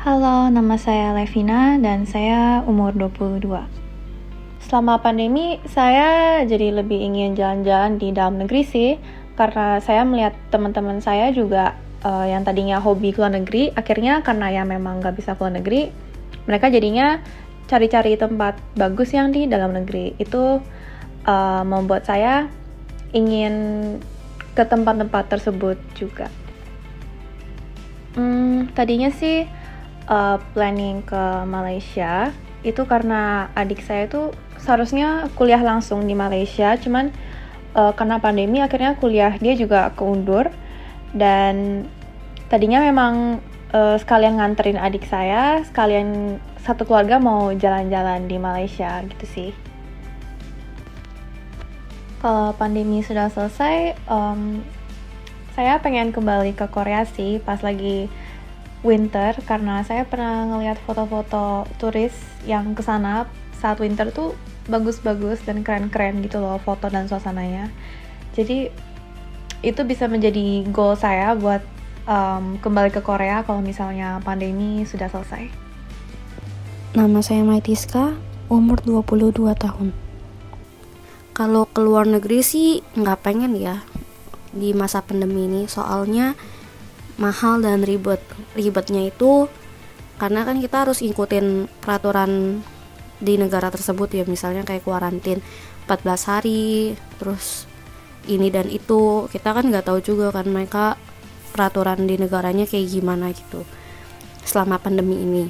Halo, nama saya Levina dan saya umur 22. Selama pandemi, saya jadi lebih ingin jalan-jalan di dalam negeri sih, karena saya melihat teman-teman saya juga uh, yang tadinya hobi ke luar negeri, akhirnya karena ya memang nggak bisa ke luar negeri, mereka jadinya cari-cari tempat bagus yang di dalam negeri. Itu uh, membuat saya ingin ke tempat-tempat tersebut juga. Hmm, tadinya sih uh, planning ke Malaysia itu karena adik saya itu seharusnya kuliah langsung di Malaysia cuman uh, karena pandemi akhirnya kuliah dia juga keundur dan tadinya memang uh, sekalian nganterin adik saya sekalian satu keluarga mau jalan-jalan di Malaysia gitu sih. Kalau pandemi sudah selesai um, saya pengen kembali ke Korea sih pas lagi winter karena saya pernah ngeliat foto-foto turis yang ke sana saat winter tuh bagus-bagus dan keren-keren gitu loh foto dan suasananya. Jadi itu bisa menjadi goal saya buat um, kembali ke Korea kalau misalnya pandemi sudah selesai. Nama saya Maitiska, umur 22 tahun. Kalau keluar negeri sih nggak pengen ya di masa pandemi ini. Soalnya mahal dan ribet ribetnya itu karena kan kita harus ikutin peraturan di negara tersebut ya misalnya kayak kuarantin 14 hari terus ini dan itu. Kita kan nggak tahu juga kan mereka peraturan di negaranya kayak gimana gitu selama pandemi ini.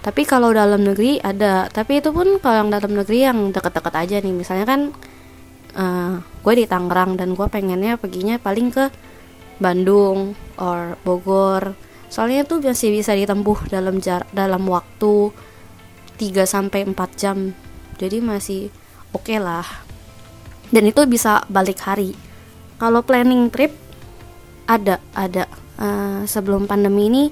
Tapi kalau dalam negeri ada tapi itu pun kalau yang dalam negeri yang deket-deket aja nih. Misalnya kan uh, gue di Tangerang dan gue pengennya perginya paling ke Bandung or Bogor. Soalnya itu masih bisa ditempuh dalam jar dalam waktu 3 sampai 4 jam. Jadi masih oke okay lah. Dan itu bisa balik hari. Kalau planning trip ada ada. Uh, sebelum pandemi ini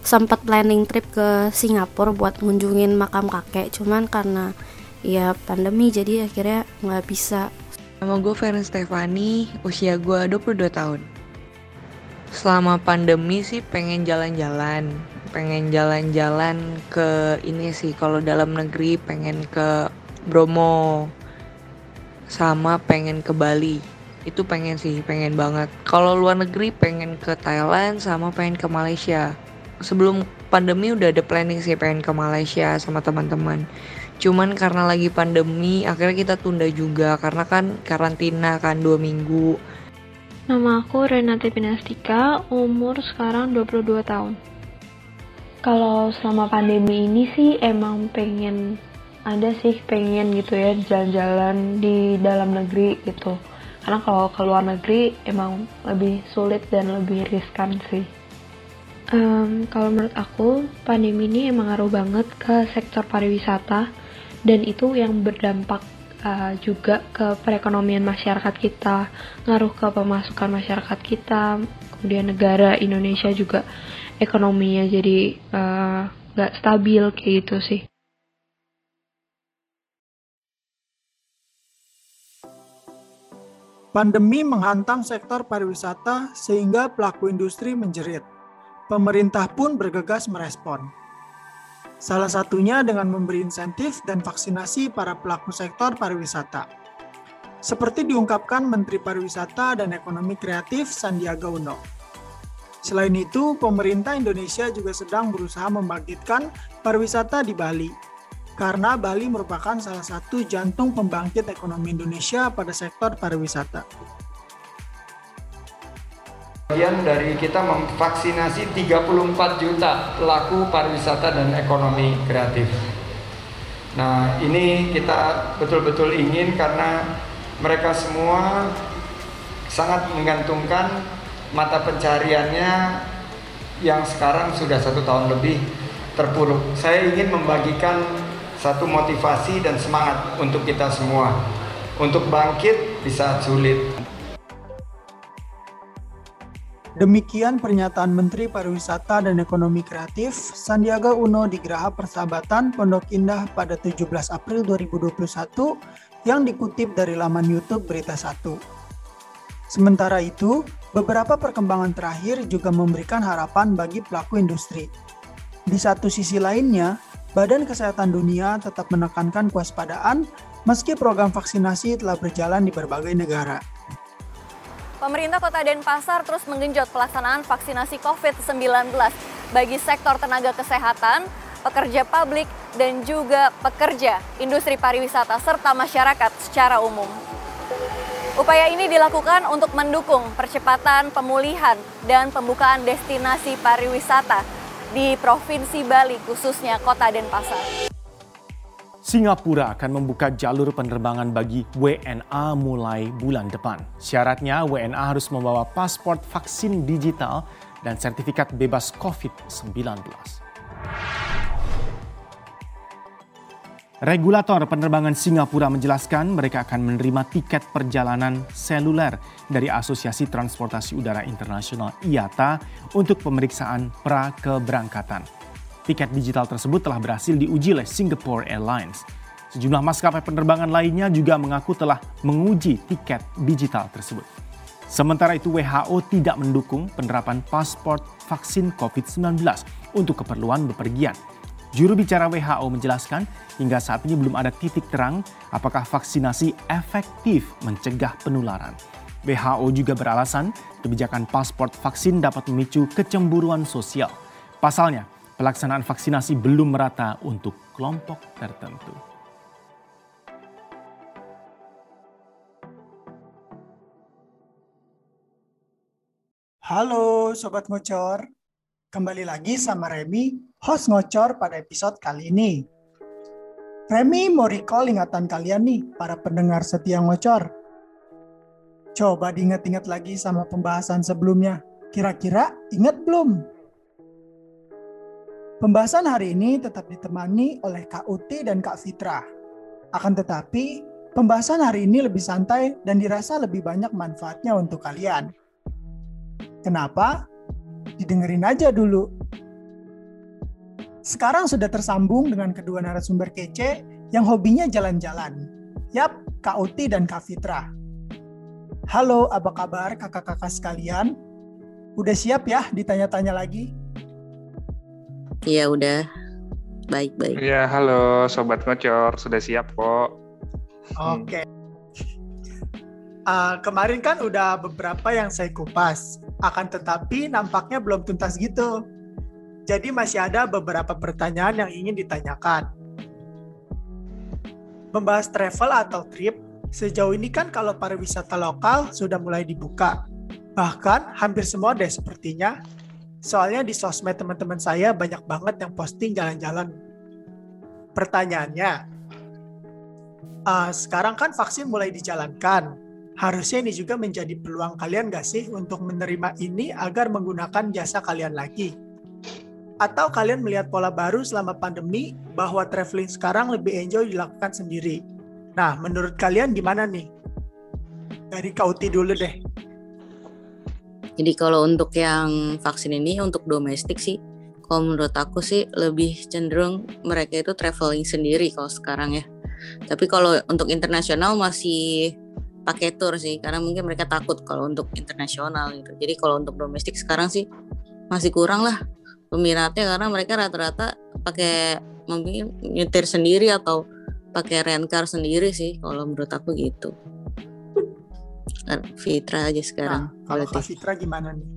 sempat planning trip ke Singapura buat ngunjungin makam kakek. Cuman karena ya pandemi jadi akhirnya nggak bisa. Nama gue Feren Stefani, usia gue 22 tahun selama pandemi sih pengen jalan-jalan pengen jalan-jalan ke ini sih kalau dalam negeri pengen ke Bromo sama pengen ke Bali. Itu pengen sih pengen banget. Kalau luar negeri pengen ke Thailand sama pengen ke Malaysia. Sebelum pandemi udah ada planning sih pengen ke Malaysia sama teman-teman. Cuman karena lagi pandemi akhirnya kita tunda juga. Karena kan karantina kan dua minggu Nama aku Renate Pinastika, umur sekarang 22 tahun. Kalau selama pandemi ini sih emang pengen ada sih pengen gitu ya jalan-jalan di dalam negeri gitu. Karena kalau ke luar negeri emang lebih sulit dan lebih riskan sih. Um, kalau menurut aku pandemi ini emang ngaruh banget ke sektor pariwisata dan itu yang berdampak uh, juga ke perekonomian masyarakat kita, ngaruh ke pemasukan masyarakat kita, kemudian negara Indonesia juga ekonominya jadi uh, nggak uh, stabil kayak gitu sih. Pandemi menghantam sektor pariwisata sehingga pelaku industri menjerit. Pemerintah pun bergegas merespon. Salah satunya dengan memberi insentif dan vaksinasi para pelaku sektor pariwisata. Seperti diungkapkan Menteri Pariwisata dan Ekonomi Kreatif Sandiaga Uno. Selain itu, pemerintah Indonesia juga sedang berusaha membangkitkan pariwisata di Bali, karena Bali merupakan salah satu jantung pembangkit ekonomi Indonesia pada sektor pariwisata bagian dari kita memvaksinasi 34 juta pelaku pariwisata dan ekonomi kreatif. Nah, ini kita betul-betul ingin karena mereka semua sangat menggantungkan mata pencariannya yang sekarang sudah satu tahun lebih terpuruk. Saya ingin membagikan satu motivasi dan semangat untuk kita semua untuk bangkit di saat sulit. Demikian pernyataan Menteri Pariwisata dan Ekonomi Kreatif Sandiaga Uno di Geraha Persahabatan Pondok Indah pada 17 April 2021 yang dikutip dari laman YouTube Berita Satu. Sementara itu, beberapa perkembangan terakhir juga memberikan harapan bagi pelaku industri. Di satu sisi lainnya, Badan Kesehatan Dunia tetap menekankan kewaspadaan meski program vaksinasi telah berjalan di berbagai negara. Pemerintah Kota Denpasar terus menggenjot pelaksanaan vaksinasi COVID-19 bagi sektor tenaga kesehatan, pekerja publik, dan juga pekerja industri pariwisata serta masyarakat secara umum. Upaya ini dilakukan untuk mendukung percepatan pemulihan dan pembukaan destinasi pariwisata di Provinsi Bali khususnya Kota Denpasar. Singapura akan membuka jalur penerbangan bagi WNA mulai bulan depan. Syaratnya WNA harus membawa paspor vaksin digital dan sertifikat bebas COVID-19. Regulator penerbangan Singapura menjelaskan mereka akan menerima tiket perjalanan seluler dari Asosiasi Transportasi Udara Internasional IATA untuk pemeriksaan pra keberangkatan. Tiket digital tersebut telah berhasil diuji oleh Singapore Airlines. Sejumlah maskapai penerbangan lainnya juga mengaku telah menguji tiket digital tersebut. Sementara itu WHO tidak mendukung penerapan paspor vaksin COVID-19 untuk keperluan bepergian. Juru bicara WHO menjelaskan hingga saat ini belum ada titik terang apakah vaksinasi efektif mencegah penularan. WHO juga beralasan kebijakan paspor vaksin dapat memicu kecemburuan sosial. Pasalnya, pelaksanaan vaksinasi belum merata untuk kelompok tertentu. Halo Sobat Ngocor, kembali lagi sama Remy, host Ngocor pada episode kali ini. Remy mau recall ingatan kalian nih, para pendengar setia Ngocor. Coba diingat-ingat lagi sama pembahasan sebelumnya. Kira-kira ingat belum Pembahasan hari ini tetap ditemani oleh Kak Uti dan Kak Fitra. Akan tetapi, pembahasan hari ini lebih santai dan dirasa lebih banyak manfaatnya untuk kalian. Kenapa? Didengerin aja dulu. Sekarang sudah tersambung dengan kedua narasumber kece yang hobinya jalan-jalan. Yap, Kak Uti dan Kak Fitra. Halo, apa kabar kakak-kakak sekalian? Udah siap ya ditanya-tanya lagi? Iya udah baik-baik. Iya halo sobat ngocor sudah siap kok. Oke. Okay. Uh, kemarin kan udah beberapa yang saya kupas, akan tetapi nampaknya belum tuntas gitu. Jadi masih ada beberapa pertanyaan yang ingin ditanyakan. Membahas travel atau trip, sejauh ini kan kalau pariwisata lokal sudah mulai dibuka. Bahkan hampir semua deh sepertinya Soalnya di sosmed teman-teman saya banyak banget yang posting jalan-jalan. Pertanyaannya, uh, sekarang kan vaksin mulai dijalankan. Harusnya ini juga menjadi peluang kalian gak sih untuk menerima ini agar menggunakan jasa kalian lagi? Atau kalian melihat pola baru selama pandemi bahwa traveling sekarang lebih enjoy dilakukan sendiri? Nah, menurut kalian gimana nih? Dari Kauti dulu deh. Jadi kalau untuk yang vaksin ini untuk domestik sih, kalau menurut aku sih lebih cenderung mereka itu traveling sendiri kalau sekarang ya. Tapi kalau untuk internasional masih pakai tour sih, karena mungkin mereka takut kalau untuk internasional gitu. Jadi kalau untuk domestik sekarang sih masih kurang lah peminatnya karena mereka rata-rata pakai mungkin nyetir sendiri atau pakai rent car sendiri sih kalau menurut aku gitu. Fitra aja sekarang. Nah, kalau Kak Fitra gimana nih?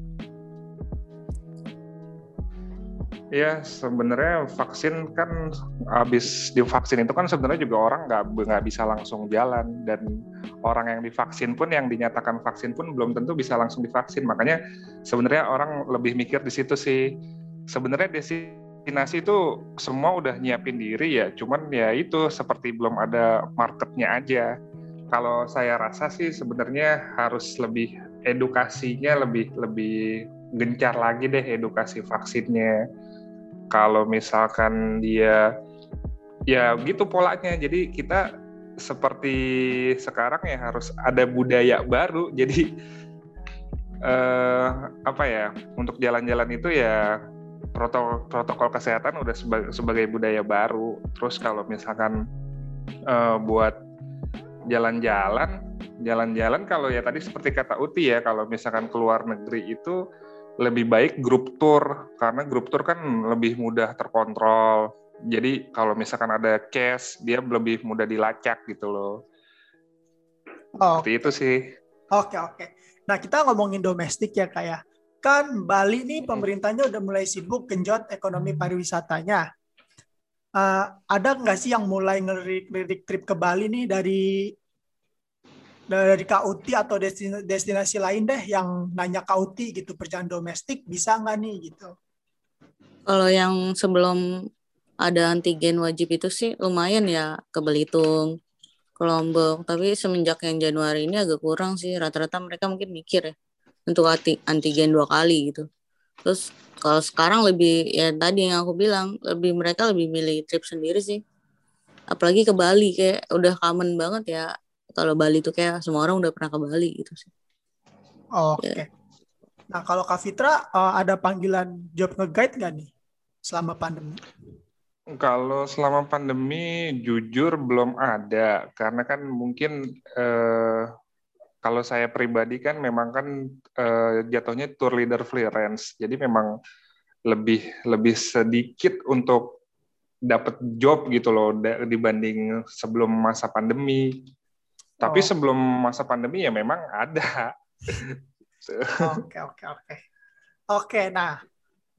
Ya sebenarnya vaksin kan habis divaksin itu kan sebenarnya juga orang nggak nggak bisa langsung jalan. Dan orang yang divaksin pun yang dinyatakan vaksin pun belum tentu bisa langsung divaksin. Makanya sebenarnya orang lebih mikir di situ sih. Sebenarnya destinasi itu semua udah nyiapin diri ya. Cuman ya itu seperti belum ada marketnya aja kalau saya rasa sih sebenarnya harus lebih edukasinya lebih lebih gencar lagi deh edukasi vaksinnya. Kalau misalkan dia ya gitu polanya. Jadi kita seperti sekarang ya harus ada budaya baru. Jadi eh, apa ya untuk jalan-jalan itu ya protokol protokol kesehatan udah sebagai, sebagai budaya baru. Terus kalau misalkan eh, buat jalan-jalan jalan-jalan kalau ya tadi seperti kata Uti ya kalau misalkan keluar negeri itu lebih baik grup tour karena grup tour kan lebih mudah terkontrol. Jadi kalau misalkan ada cash dia lebih mudah dilacak gitu loh. Oh. Seperti itu sih. Oke oke. Nah kita ngomongin domestik ya kayak ya. kan Bali nih pemerintahnya udah mulai sibuk genjot ekonomi pariwisatanya. Uh, ada nggak sih yang mulai ngelirik trip ke Bali nih dari dari KUT atau destinasi, destinasi lain deh yang nanya KUT gitu perjalanan domestik bisa nggak nih gitu? Kalau yang sebelum ada antigen wajib itu sih lumayan ya ke Belitung, ke Lombok. Tapi semenjak yang Januari ini agak kurang sih. Rata-rata mereka mungkin mikir ya untuk antigen dua kali gitu. Terus kalau sekarang lebih ya tadi yang aku bilang lebih mereka lebih milih trip sendiri sih. Apalagi ke Bali kayak udah common banget ya kalau Bali tuh kayak semua orang udah pernah ke Bali gitu sih. Oh, Oke. Okay. Ya. Nah kalau Kak Fitra uh, ada panggilan job nge-guide nggak nih selama pandemi? Kalau selama pandemi jujur belum ada karena kan mungkin uh, kalau saya pribadi kan memang kan uh, jatuhnya tour leader freelance jadi memang lebih lebih sedikit untuk dapat job gitu loh dibanding sebelum masa pandemi tapi oh. sebelum masa pandemi ya memang ada. Oke, oke, oke. Oke, nah.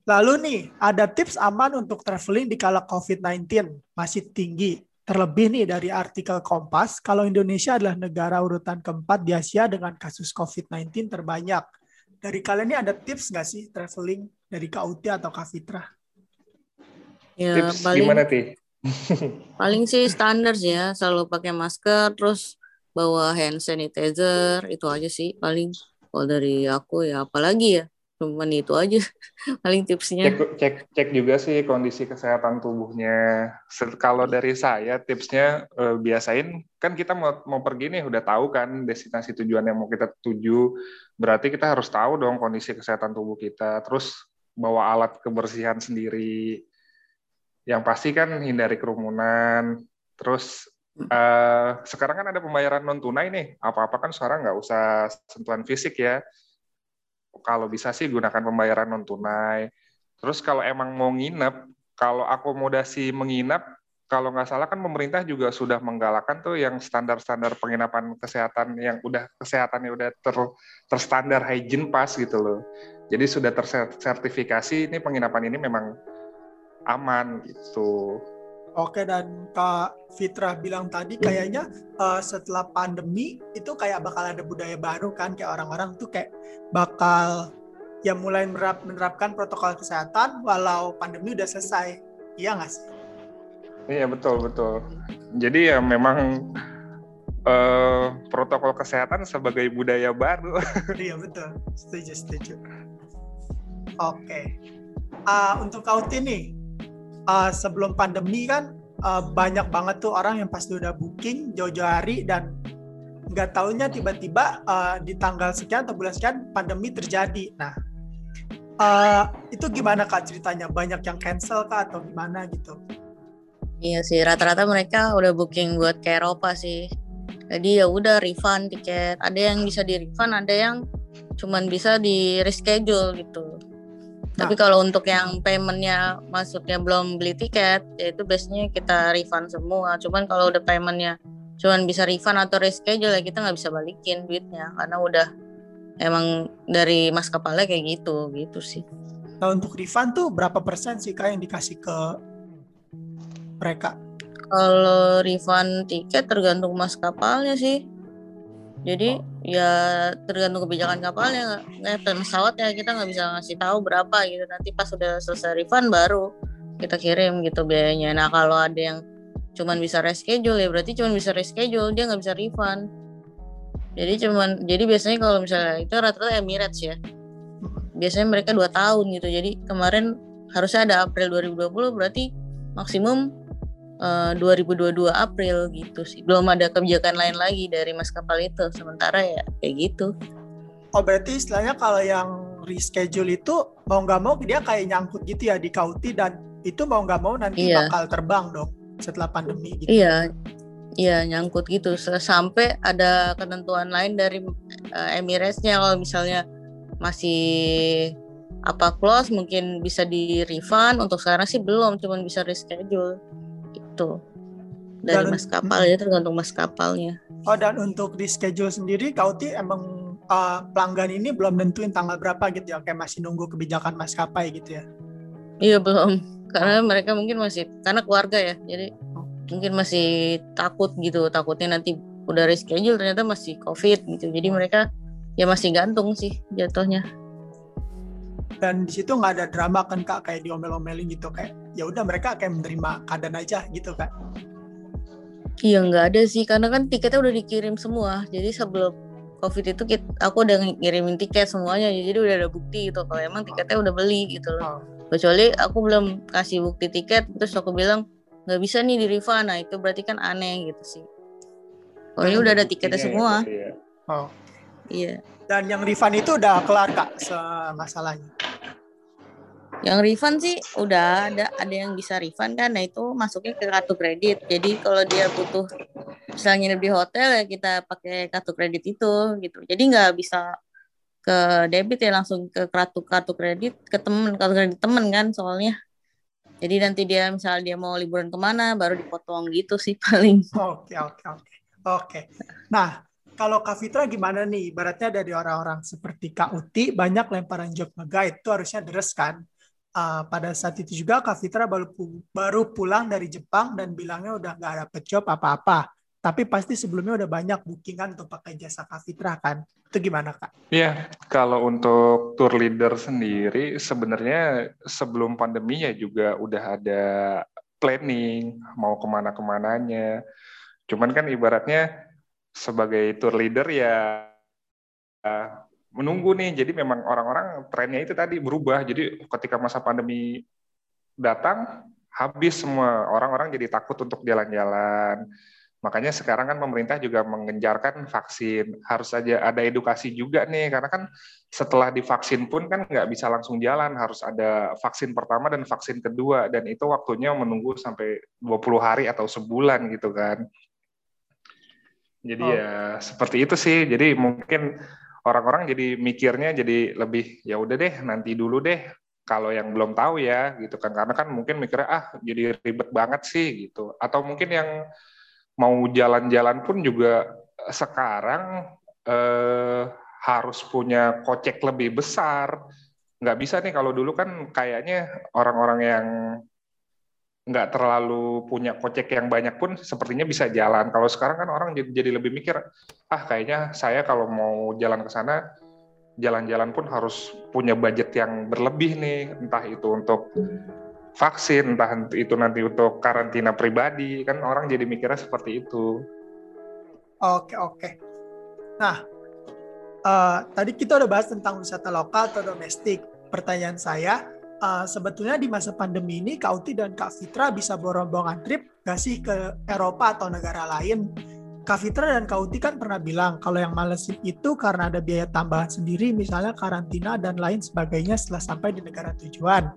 Lalu nih, ada tips aman untuk traveling di kala COVID-19 masih tinggi. Terlebih nih dari artikel Kompas, kalau Indonesia adalah negara urutan keempat di Asia dengan kasus COVID-19 terbanyak. Dari kalian ini ada tips nggak sih traveling dari KUT atau Kafitra? Ya, tips paling, gimana, sih? paling sih standar sih ya, selalu pakai masker, terus bawa hand sanitizer itu aja sih paling kalau dari aku ya apalagi ya cuman itu aja. Paling tipsnya. Cek cek cek juga sih kondisi kesehatan tubuhnya. Kalau dari saya tipsnya eh, biasain kan kita mau mau pergi nih udah tahu kan destinasi tujuan yang mau kita tuju. Berarti kita harus tahu dong kondisi kesehatan tubuh kita. Terus bawa alat kebersihan sendiri. Yang pasti kan hindari kerumunan. Terus Uh, sekarang kan ada pembayaran non tunai nih. Apa-apa kan sekarang nggak usah sentuhan fisik ya. Kalau bisa sih gunakan pembayaran non tunai. Terus kalau emang mau nginep, kalau akomodasi menginap, kalau nggak salah kan pemerintah juga sudah menggalakkan tuh yang standar-standar penginapan kesehatan yang udah kesehatannya udah ter, terstandar hygiene pass gitu loh. Jadi sudah tersertifikasi ini penginapan ini memang aman gitu. Oke dan Kak Fitra bilang tadi kayaknya uh, setelah pandemi itu kayak bakal ada budaya baru kan kayak orang-orang tuh kayak bakal ya mulai menerap, menerapkan protokol kesehatan walau pandemi udah selesai. Iya nggak sih? Iya betul betul. Jadi ya memang uh, protokol kesehatan sebagai budaya baru. iya betul. Setuju setuju. Oke. Uh, untuk kau nih, uh, sebelum pandemi kan uh, banyak banget tuh orang yang pasti udah booking jauh-jauh hari dan nggak tahunya tiba-tiba uh, di tanggal sekian atau bulan sekian pandemi terjadi. Nah, uh, itu gimana kak ceritanya? Banyak yang cancel kak atau gimana gitu? Iya sih, rata-rata mereka udah booking buat ke Eropa sih. Jadi ya udah refund tiket. Ada yang bisa di refund, ada yang cuman bisa di reschedule gitu. Tapi nah. kalau untuk yang paymentnya maksudnya belum beli tiket, ya itu biasanya kita refund semua. Cuman kalau udah paymentnya cuman bisa refund atau reschedule ya kita nggak bisa balikin duitnya karena udah emang dari maskapalnya kayak gitu gitu sih. Nah untuk refund tuh berapa persen sih kak yang dikasih ke mereka? Kalau refund tiket tergantung maskapalnya sih. Jadi oh. ya tergantung kebijakan kapalnya, nggak pesawat ya kita nggak bisa ngasih tahu berapa gitu. Nanti pas sudah selesai refund baru kita kirim gitu biayanya. Nah kalau ada yang cuman bisa reschedule ya berarti cuman bisa reschedule dia nggak bisa refund. Jadi cuman jadi biasanya kalau misalnya itu rata-rata Emirates ya. Biasanya mereka dua tahun gitu. Jadi kemarin harusnya ada April 2020 berarti maksimum uh, eh, 2022 April gitu sih. Belum ada kebijakan lain lagi dari maskapai itu. Sementara ya kayak gitu. Oh berarti istilahnya kalau yang reschedule itu mau nggak mau dia kayak nyangkut gitu ya di Kauti dan itu mau nggak mau nanti iya. bakal terbang dong setelah pandemi gitu. Iya. Iya nyangkut gitu sampai ada ketentuan lain dari uh, Emirates-nya kalau misalnya masih apa close mungkin bisa di refund untuk sekarang sih belum cuman bisa reschedule itu dari Dan- maskapai ya tergantung maskapalnya Oh dan untuk di schedule sendiri Kauti emang uh, pelanggan ini belum nentuin tanggal berapa gitu ya? Kayak masih nunggu kebijakan maskapai gitu ya. iya belum. Karena mereka mungkin masih karena keluarga ya. Jadi mungkin masih takut gitu. Takutnya nanti udah reschedule ternyata masih covid gitu. Jadi mereka ya masih gantung sih jatuhnya. Dan di situ nggak ada drama kan kak? Kayak diomel-omelin gitu kayak ya udah mereka kayak menerima keadaan aja gitu kak. Iya nggak ada sih karena kan tiketnya udah dikirim semua. Jadi sebelum COVID itu kit- aku udah ngirimin tiket semuanya jadi udah ada bukti gitu kalau emang tiketnya udah beli gitu loh. Kecuali aku belum kasih bukti tiket terus aku bilang nggak bisa nih di refund. Nah itu berarti kan aneh gitu sih. Oh ini udah ada tiketnya semua. Oh. Iya. Dan yang refund itu udah kelar kak masalahnya. Yang refund sih udah ada ada yang bisa refund kan. Nah itu masuknya ke kartu kredit. Jadi kalau dia butuh misalnya di hotel ya kita pakai kartu kredit itu gitu. Jadi nggak bisa ke debit ya langsung ke kartu kartu kredit ke temen kartu kredit temen kan soalnya. Jadi nanti dia misal dia mau liburan ke mana baru dipotong gitu sih paling. Oke oke oke oke. Nah kalau Kak Fitra gimana nih? Ibaratnya dari orang-orang seperti Kak Uti banyak lemparan job nge-guide itu harusnya deres kan. Uh, pada saat itu juga Kak Fitra baru baru pulang dari Jepang dan bilangnya udah nggak dapet job apa-apa. Tapi pasti sebelumnya udah banyak bookingan untuk pakai jasa Kak Fitra kan. Itu gimana Kak? Iya, kalau untuk tour leader sendiri sebenarnya sebelum pandemi ya juga udah ada planning mau ke mana-kemananya. Cuman kan ibaratnya sebagai tour leader ya menunggu nih. Jadi memang orang-orang trennya itu tadi berubah. Jadi ketika masa pandemi datang habis semua orang-orang jadi takut untuk jalan-jalan. Makanya sekarang kan pemerintah juga mengenjarkan vaksin. Harus saja ada edukasi juga nih, karena kan setelah divaksin pun kan nggak bisa langsung jalan. Harus ada vaksin pertama dan vaksin kedua. Dan itu waktunya menunggu sampai 20 hari atau sebulan gitu kan. Jadi Oh. ya seperti itu sih. Jadi mungkin orang-orang jadi mikirnya jadi lebih ya udah deh nanti dulu deh kalau yang belum tahu ya gitu kan. Karena kan mungkin mikirnya ah jadi ribet banget sih gitu. Atau mungkin yang mau jalan-jalan pun juga sekarang eh, harus punya kocek lebih besar. Nggak bisa nih kalau dulu kan kayaknya orang-orang yang nggak terlalu punya kocek yang banyak pun sepertinya bisa jalan. Kalau sekarang kan orang jadi, lebih mikir, ah kayaknya saya kalau mau jalan ke sana, jalan-jalan pun harus punya budget yang berlebih nih, entah itu untuk vaksin, entah itu nanti untuk karantina pribadi, kan orang jadi mikirnya seperti itu. Oke oke. Nah, eh, tadi kita udah bahas tentang wisata lokal atau domestik. Pertanyaan saya, eh, sebetulnya di masa pandemi ini Kak Uti dan Kak Fitra bisa berombongan trip gak sih ke Eropa atau negara lain? Kak Fitra dan Kak Uti kan pernah bilang kalau yang malesin itu karena ada biaya tambahan sendiri, misalnya karantina dan lain sebagainya setelah sampai di negara tujuan.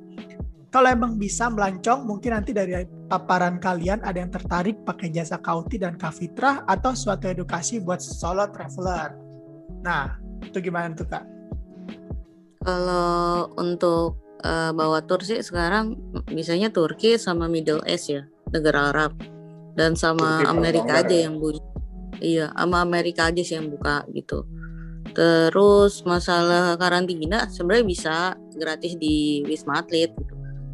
Kalau emang bisa melancong, mungkin nanti dari paparan kalian ada yang tertarik pakai jasa Kauti dan Kak Fitra atau suatu edukasi buat solo traveler. Nah, itu gimana tuh Kak? Kalau untuk eh, bawa tur sih sekarang bisanya Turki sama Middle East ya, negara Arab. Dan sama Turki Amerika aja ya? yang bu Iya, sama Amerika aja sih yang buka gitu. Terus masalah karantina sebenarnya bisa gratis di Wisma Atlet gitu.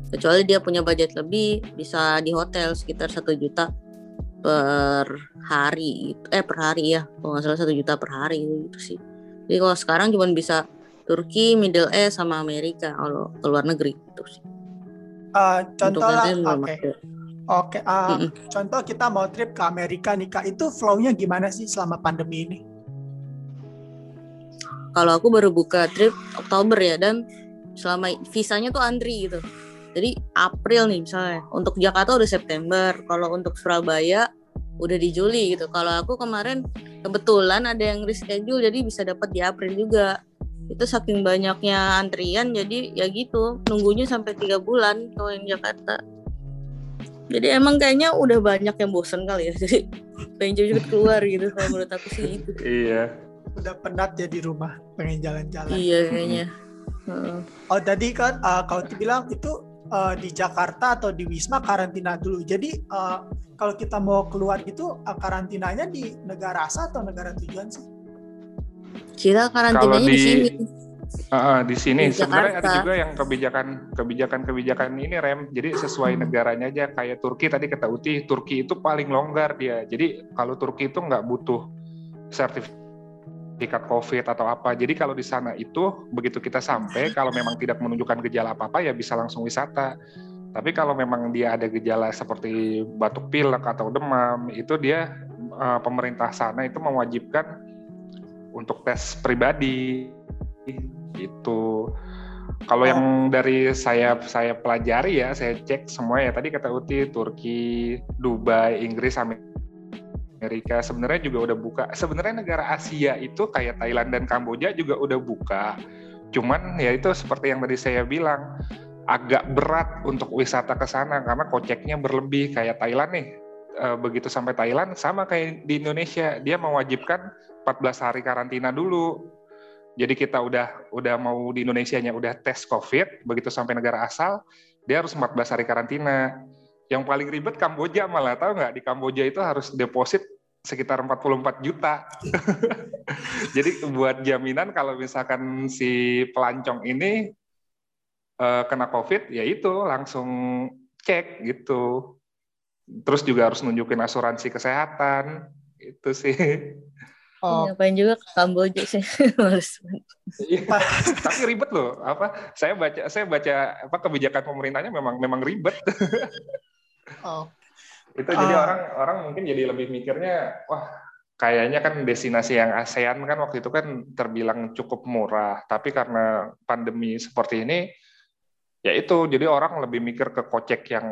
Kecuali dia punya budget lebih, bisa di hotel sekitar satu juta per hari gitu. Eh per hari ya, kalau nggak salah satu juta per hari gitu sih. Jadi kalau sekarang cuma bisa Turki, Middle East, sama Amerika kalau ke luar negeri gitu sih. Untuk contoh lah, nanti belum oke. ada. Oke, eh, Mm-mm. contoh kita mau trip ke Amerika nih Kak, itu flow-nya gimana sih selama pandemi ini? Kalau aku baru buka trip Oktober ya dan selama visanya tuh antri gitu. Jadi April nih misalnya. Untuk Jakarta udah September. Kalau untuk Surabaya udah di Juli gitu. Kalau aku kemarin kebetulan ada yang reschedule jadi bisa dapat di April juga. Itu saking banyaknya antrian jadi ya gitu nunggunya sampai tiga bulan kalau yang Jakarta. Jadi emang kayaknya udah banyak yang bosen kali ya. Jadi pengen cepet-cepet keluar gitu kalau menurut aku sih gitu. Iya. Udah penat ya di rumah, pengen jalan-jalan. Iya kayaknya. Heeh. Oh tadi kan uh, kau bilang itu uh, di Jakarta atau di Wisma karantina dulu. Jadi uh, kalau kita mau keluar gitu uh, karantinanya di negara asal atau negara tujuan sih? Kita Kalau karantinanya di di sini. Uh, di sini. Di sebenarnya ada juga yang kebijakan kebijakan kebijakan ini rem. Jadi sesuai negaranya aja. Kayak Turki tadi kata Uti Turki itu paling longgar dia. Jadi kalau Turki itu nggak butuh sertifikat COVID atau apa. Jadi kalau di sana itu begitu kita sampai kalau memang tidak menunjukkan gejala apa apa ya bisa langsung wisata. Tapi kalau memang dia ada gejala seperti batuk pilek atau demam itu dia uh, pemerintah sana itu mewajibkan untuk tes pribadi gitu. Kalau yang dari saya saya pelajari ya, saya cek semua ya. Tadi kata Uti, Turki, Dubai, Inggris, Amerika sebenarnya juga udah buka. Sebenarnya negara Asia itu kayak Thailand dan Kamboja juga udah buka. Cuman ya itu seperti yang tadi saya bilang, agak berat untuk wisata ke sana karena koceknya berlebih kayak Thailand nih. Eh, begitu sampai Thailand sama kayak di Indonesia, dia mewajibkan 14 hari karantina dulu. Jadi kita udah udah mau di Indonesia-nya udah tes COVID, begitu sampai negara asal, dia harus 14 hari karantina. Yang paling ribet Kamboja malah tahu nggak di Kamboja itu harus deposit sekitar 44 juta. Jadi buat jaminan kalau misalkan si pelancong ini eh, kena COVID, ya itu langsung cek gitu. Terus juga harus nunjukin asuransi kesehatan, itu sih. Oh, Ngapain juga ke Kamboja sih. Males. Iya, tapi ribet loh. Apa? Saya baca, saya baca apa kebijakan pemerintahnya memang memang ribet. oh. Itu jadi Ah. orang orang mungkin jadi lebih mikirnya, wah kayaknya kan destinasi yang ASEAN kan waktu itu kan terbilang cukup murah, tapi karena pandemi seperti ini, ya itu jadi orang lebih mikir ke kocek yang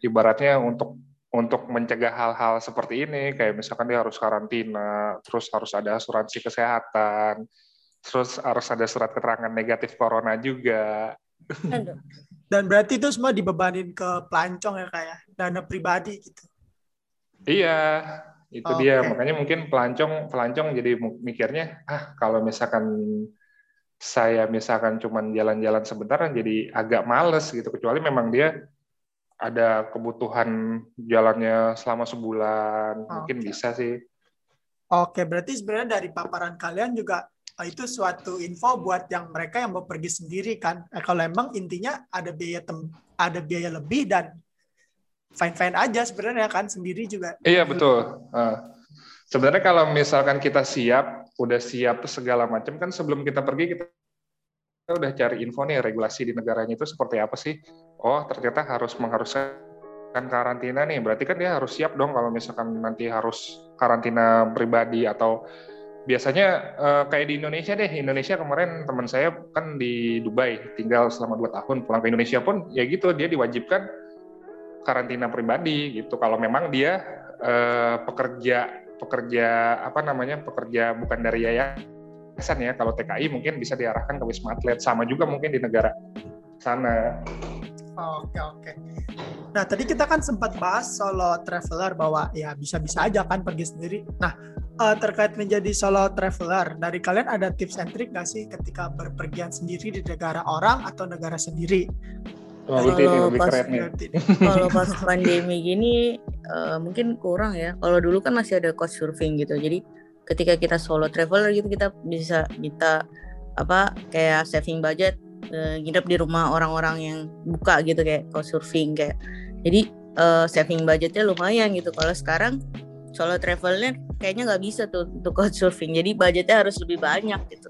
ibaratnya untuk untuk mencegah hal-hal seperti ini, kayak misalkan dia harus karantina, terus harus ada asuransi kesehatan, terus harus ada surat keterangan negatif corona juga. Dan berarti itu semua dibebanin ke pelancong ya kayak dana pribadi gitu. Iya, itu Oke. dia. Makanya mungkin pelancong pelancong jadi mikirnya, ah kalau misalkan saya misalkan cuman jalan-jalan sebentar jadi agak males gitu. Kecuali memang dia ada kebutuhan jalannya selama sebulan, mungkin Oke. bisa sih. Oke, berarti sebenarnya dari paparan kalian juga eh, itu suatu info buat yang mereka yang mau pergi sendiri kan. Eh, kalau emang intinya ada biaya tem ada biaya lebih dan fine-fine aja sebenarnya kan sendiri juga. Iya betul. Ah. sebenarnya kalau misalkan kita siap, udah siap segala macam kan sebelum kita pergi kita kita udah cari info nih regulasi di negaranya itu seperti apa sih? Oh ternyata harus mengharuskan karantina nih. Berarti kan dia harus siap dong kalau misalkan nanti harus karantina pribadi atau biasanya eh, kayak di Indonesia deh. Indonesia kemarin teman saya kan di Dubai tinggal selama dua tahun pulang ke Indonesia pun ya gitu dia diwajibkan karantina pribadi gitu. Kalau memang dia eh, pekerja pekerja apa namanya pekerja bukan dari yayasan ya. Kalau TKI mungkin bisa diarahkan ke wisma atlet. Sama juga mungkin di negara sana. Oke, oke. Nah, tadi kita kan sempat bahas solo traveler bahwa ya bisa-bisa aja kan pergi sendiri. Nah, eh, terkait menjadi solo traveler, dari kalian ada tips and trick nggak sih ketika berpergian sendiri di negara orang atau negara sendiri? Kalau lebih pas- keren. Kalau pas pandemi gini eh, mungkin kurang ya. Kalau dulu kan masih ada cost surfing gitu. Jadi ketika kita solo traveler gitu kita bisa minta apa kayak saving budget eh, nginep di rumah orang-orang yang buka gitu kayak cost surfing kayak. Jadi eh, saving budgetnya lumayan gitu. Kalau sekarang solo traveler kayaknya nggak bisa tuh untuk cost surfing. Jadi budgetnya harus lebih banyak gitu.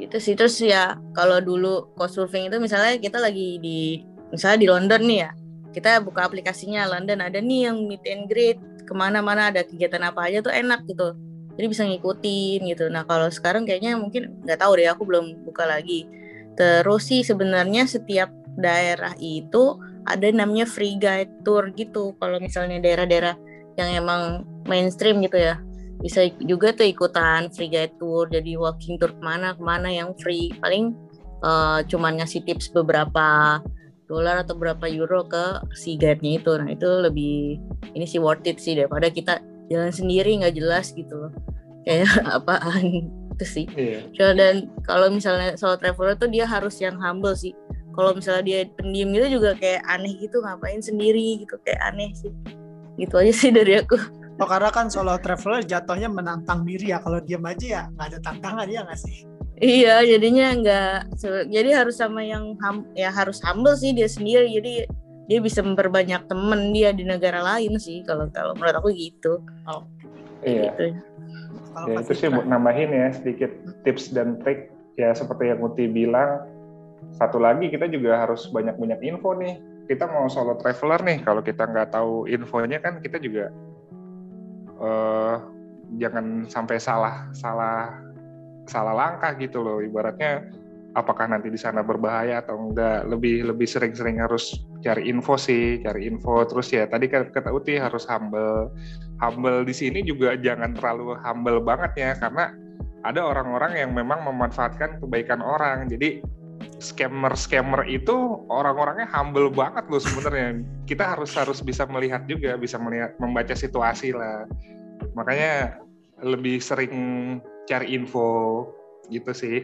Gitu sih terus ya kalau dulu cost surfing itu misalnya kita lagi di misalnya di London nih ya kita buka aplikasinya London ada nih yang meet and greet ke mana-mana ada kegiatan apa aja tuh enak gitu jadi bisa ngikutin gitu. Nah kalau sekarang kayaknya mungkin nggak tahu deh aku belum buka lagi. Terus sih sebenarnya setiap daerah itu ada namanya free guide tour gitu. Kalau misalnya daerah-daerah yang emang mainstream gitu ya bisa juga tuh ikutan free guide tour. Jadi walking tour ke mana ke mana yang free. Paling eh, cuman ngasih tips beberapa dolar atau berapa euro ke si guide-nya itu. Nah, itu lebih ini sih worth it sih daripada kita jalan sendiri nggak jelas gitu loh. Kayak apaan. gitu sih yeah. dan kalau misalnya solo traveler tuh dia harus yang humble sih kalau misalnya dia pendiam gitu juga kayak aneh gitu ngapain sendiri gitu kayak aneh sih gitu aja sih dari aku oh karena kan solo traveler jatuhnya menantang diri ya kalau diam aja ya nggak ada tantangan ya nggak sih iya jadinya nggak jadi harus sama yang hum, ya harus humble sih dia sendiri jadi dia bisa memperbanyak temen dia di negara lain sih kalau kalau menurut aku gitu. Oh. Iya. Gitu. Ya, itu sih buat nambahin ya sedikit tips dan trik ya seperti yang Muti bilang. Satu lagi kita juga harus banyak-banyak info nih. Kita mau solo traveler nih, kalau kita nggak tahu infonya kan kita juga uh, jangan sampai salah salah salah langkah gitu loh. Ibaratnya apakah nanti di sana berbahaya atau enggak lebih lebih sering-sering harus cari info sih cari info. Terus ya tadi kata Uti harus humble. Humble di sini juga jangan terlalu humble banget ya karena ada orang-orang yang memang memanfaatkan kebaikan orang. Jadi scammer-scammer itu orang-orangnya humble banget loh sebenarnya. Kita harus harus bisa melihat juga bisa melihat membaca situasi lah. Makanya lebih sering cari info gitu sih.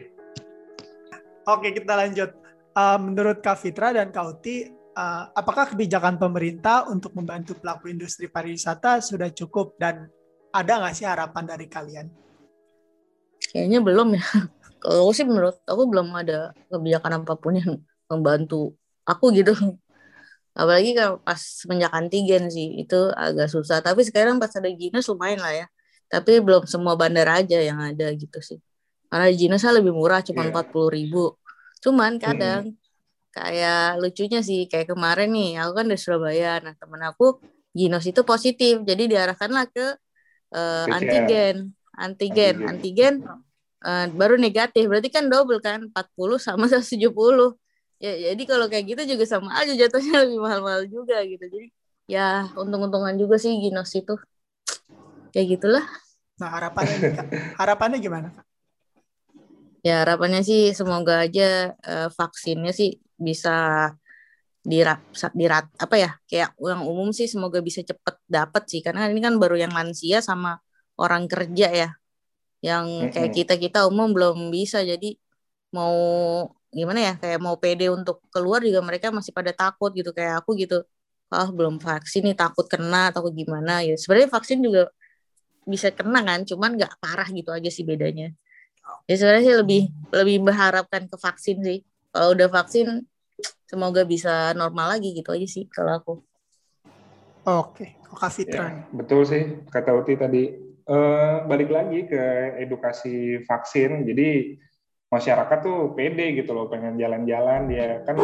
Oke, kita lanjut. Uh, menurut Kak Fitra dan Kak Uti, uh, apakah kebijakan pemerintah untuk membantu pelaku industri pariwisata sudah cukup dan ada nggak sih harapan dari kalian? Kayaknya belum ya. Kalau sih menurut aku belum ada kebijakan apa pun yang membantu aku gitu. Apalagi kalau pas semenjak antigen sih itu agak susah. Tapi sekarang pas ada Ginas lumayan lah ya. Tapi belum semua bandara aja yang ada gitu sih karena di Jinos lebih murah cuma iya. empat puluh ribu cuman kadang hmm. Kayak lucunya sih kayak kemarin nih aku kan dari Surabaya. Nah temen aku Ginos itu positif. Jadi diarahkanlah ke uh, antigen. Antigen. Antigen. Uh, baru negatif. Berarti kan double kan 40 sama 170 ya jadi kalau kayak gitu juga sama aja jatuhnya lebih mahal-mahal juga gitu. Jadi ya untung-untungan juga sih Ginos itu. Kayak gitulah. Nah harapannya harapannya gimana ya harapannya sih semoga aja uh, vaksinnya sih bisa dirat dirat apa ya kayak yang umum sih semoga bisa cepet dapat sih. Karena ini kan baru yang lansia sama orang kerja ya. Yang kayak kita kita umum belum bisa. Jadi mau gimana ya kayak mau pede untuk keluar juga mereka masih pada takut gitu. Kayak aku gitu ah oh, belum vaksin nih takut kena takut gimana. Ya sebenarnya vaksin juga bisa kena kan cuman nggak parah gitu aja sih bedanya. Ya sebenarnya sih lebih lebih berharapkan ke vaksin sih kalau udah vaksin semoga bisa normal lagi gitu aja sih kalau aku. Oke kok Fitra ya, betul sih kata Uti tadi. Uh, balik lagi ke edukasi vaksin. Jadi masyarakat tuh pede gitu loh pengen jalan-jalan. Dia kan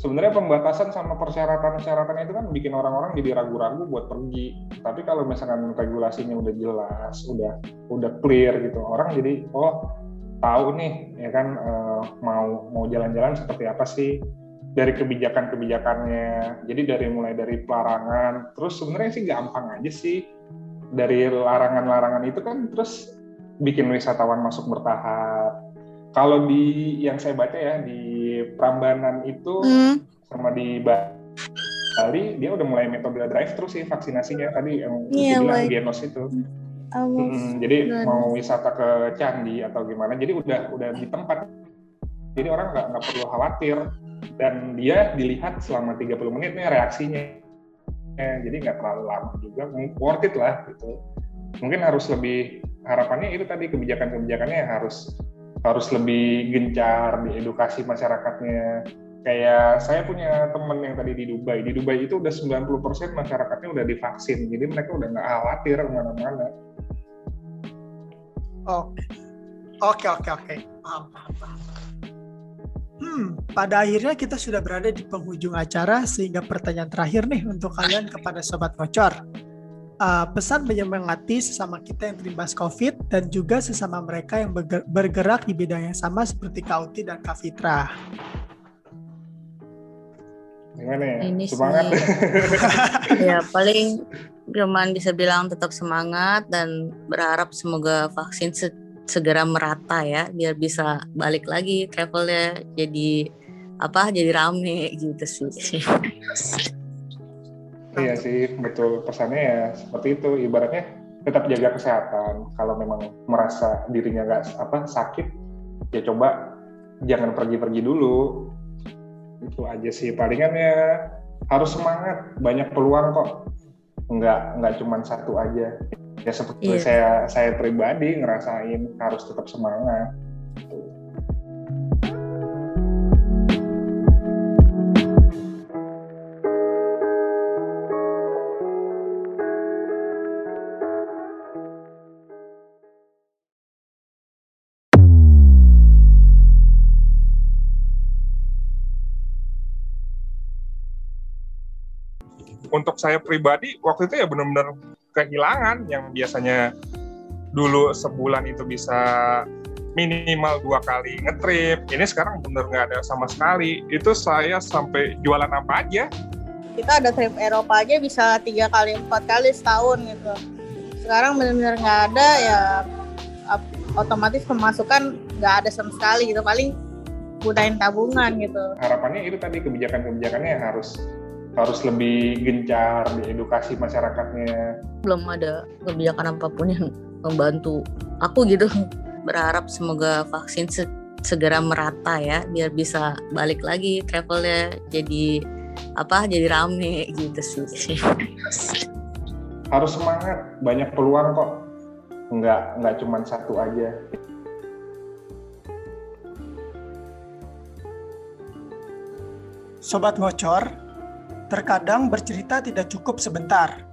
sebenarnya pembatasan sama persyaratan-persyaratan itu kan bikin orang-orang jadi ragu-ragu buat pergi. Tapi kalau misalkan regulasinya udah jelas, udah udah clear gitu, orang jadi oh tahu nih ya kan uh, mau mau jalan-jalan seperti apa sih dari kebijakan-kebijakannya. Jadi dari mulai dari pelarangan, terus sebenarnya sih gampang aja sih dari larangan-larangan itu kan terus bikin wisatawan masuk bertahap. Kalau di yang saya baca ya di Prambanan itu hmm. sama di Bali dia udah mulai metode drive terus sih vaksinasinya tadi yang yeah, bilang Genos itu. Hmm, jadi Good. mau wisata ke candi atau gimana, jadi udah udah di tempat. Jadi orang nggak nggak perlu khawatir dan dia dilihat selama 30 menit nih reaksinya. Eh, jadi nggak terlalu lama juga, worth it lah gitu. Mungkin harus lebih harapannya itu tadi kebijakan-kebijakannya harus harus lebih gencar di edukasi masyarakatnya kayak saya punya temen yang tadi di Dubai di Dubai itu udah 90% masyarakatnya udah divaksin jadi mereka udah nggak khawatir ke mana-mana oke oke oke. Oke Hmm, pada akhirnya kita sudah berada di penghujung acara sehingga pertanyaan terakhir nih untuk kalian kepada sobat ngocor. Uh, pesan menyemangati sesama kita yang terimbas COVID dan juga sesama mereka yang bergerak di bidang yang sama seperti Kauti dan Kak Fitra. Gimana ya? Ini semangat. ya paling cuman bisa bilang tetap semangat dan berharap semoga vaksin se segera merata ya biar bisa balik lagi travelnya jadi apa jadi rame gitu sih iya sih betul pesannya ya seperti itu ibaratnya tetap jaga kesehatan. Kalau memang merasa dirinya nggak apa sakit, ya coba jangan pergi-pergi dulu. Itu aja sih palingan ya harus semangat, banyak peluang kok. Nggak nggak cuma satu aja. Ya seperti yeah. saya saya pribadi ngerasain harus tetap semangat. Untuk saya pribadi waktu itu ya benar-benar kehilangan yang biasanya dulu sebulan itu bisa minimal dua kali ngetrip. Ini sekarang benar nggak ada sama sekali. Itu saya sampai jualan apa aja. Kita ada trip Eropa aja bisa tiga kali empat kali setahun gitu. Sekarang benar-benar nggak ada ya otomatis pemasukan nggak ada sama sekali gitu. Paling gunain tabungan gitu. Harapannya itu tadi kebijakan-kebijakannya harus harus lebih gencar di edukasi masyarakatnya. Belum ada kebijakan apa pun yang membantu aku gitu. Berharap semoga vaksin se segera merata ya, biar bisa balik lagi travelnya jadi apa jadi rame gitu sih. Harus semangat, banyak peluang kok. Nggak nggak cuma satu aja. Sobat ngocor, Terkadang bercerita tidak cukup sebentar.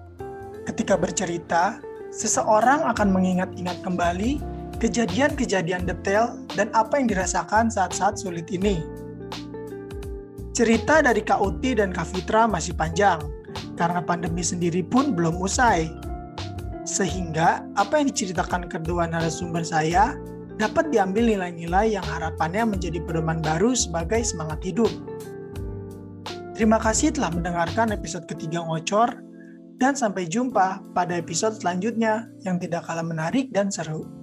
Ketika bercerita, seseorang akan mengingat-ingat kembali kejadian-kejadian detail dan apa yang dirasakan saat-saat sulit ini. Cerita dari Kak Uti dan Kak Fitra masih panjang, karena pandemi sendiri pun belum usai. Sehingga apa yang diceritakan kedua narasumber saya dapat diambil nilai-nilai yang harapannya menjadi pedoman baru sebagai semangat hidup. Terima kasih telah mendengarkan episode ketiga Ngocor, dan sampai jumpa pada episode selanjutnya yang tidak kalah menarik dan seru.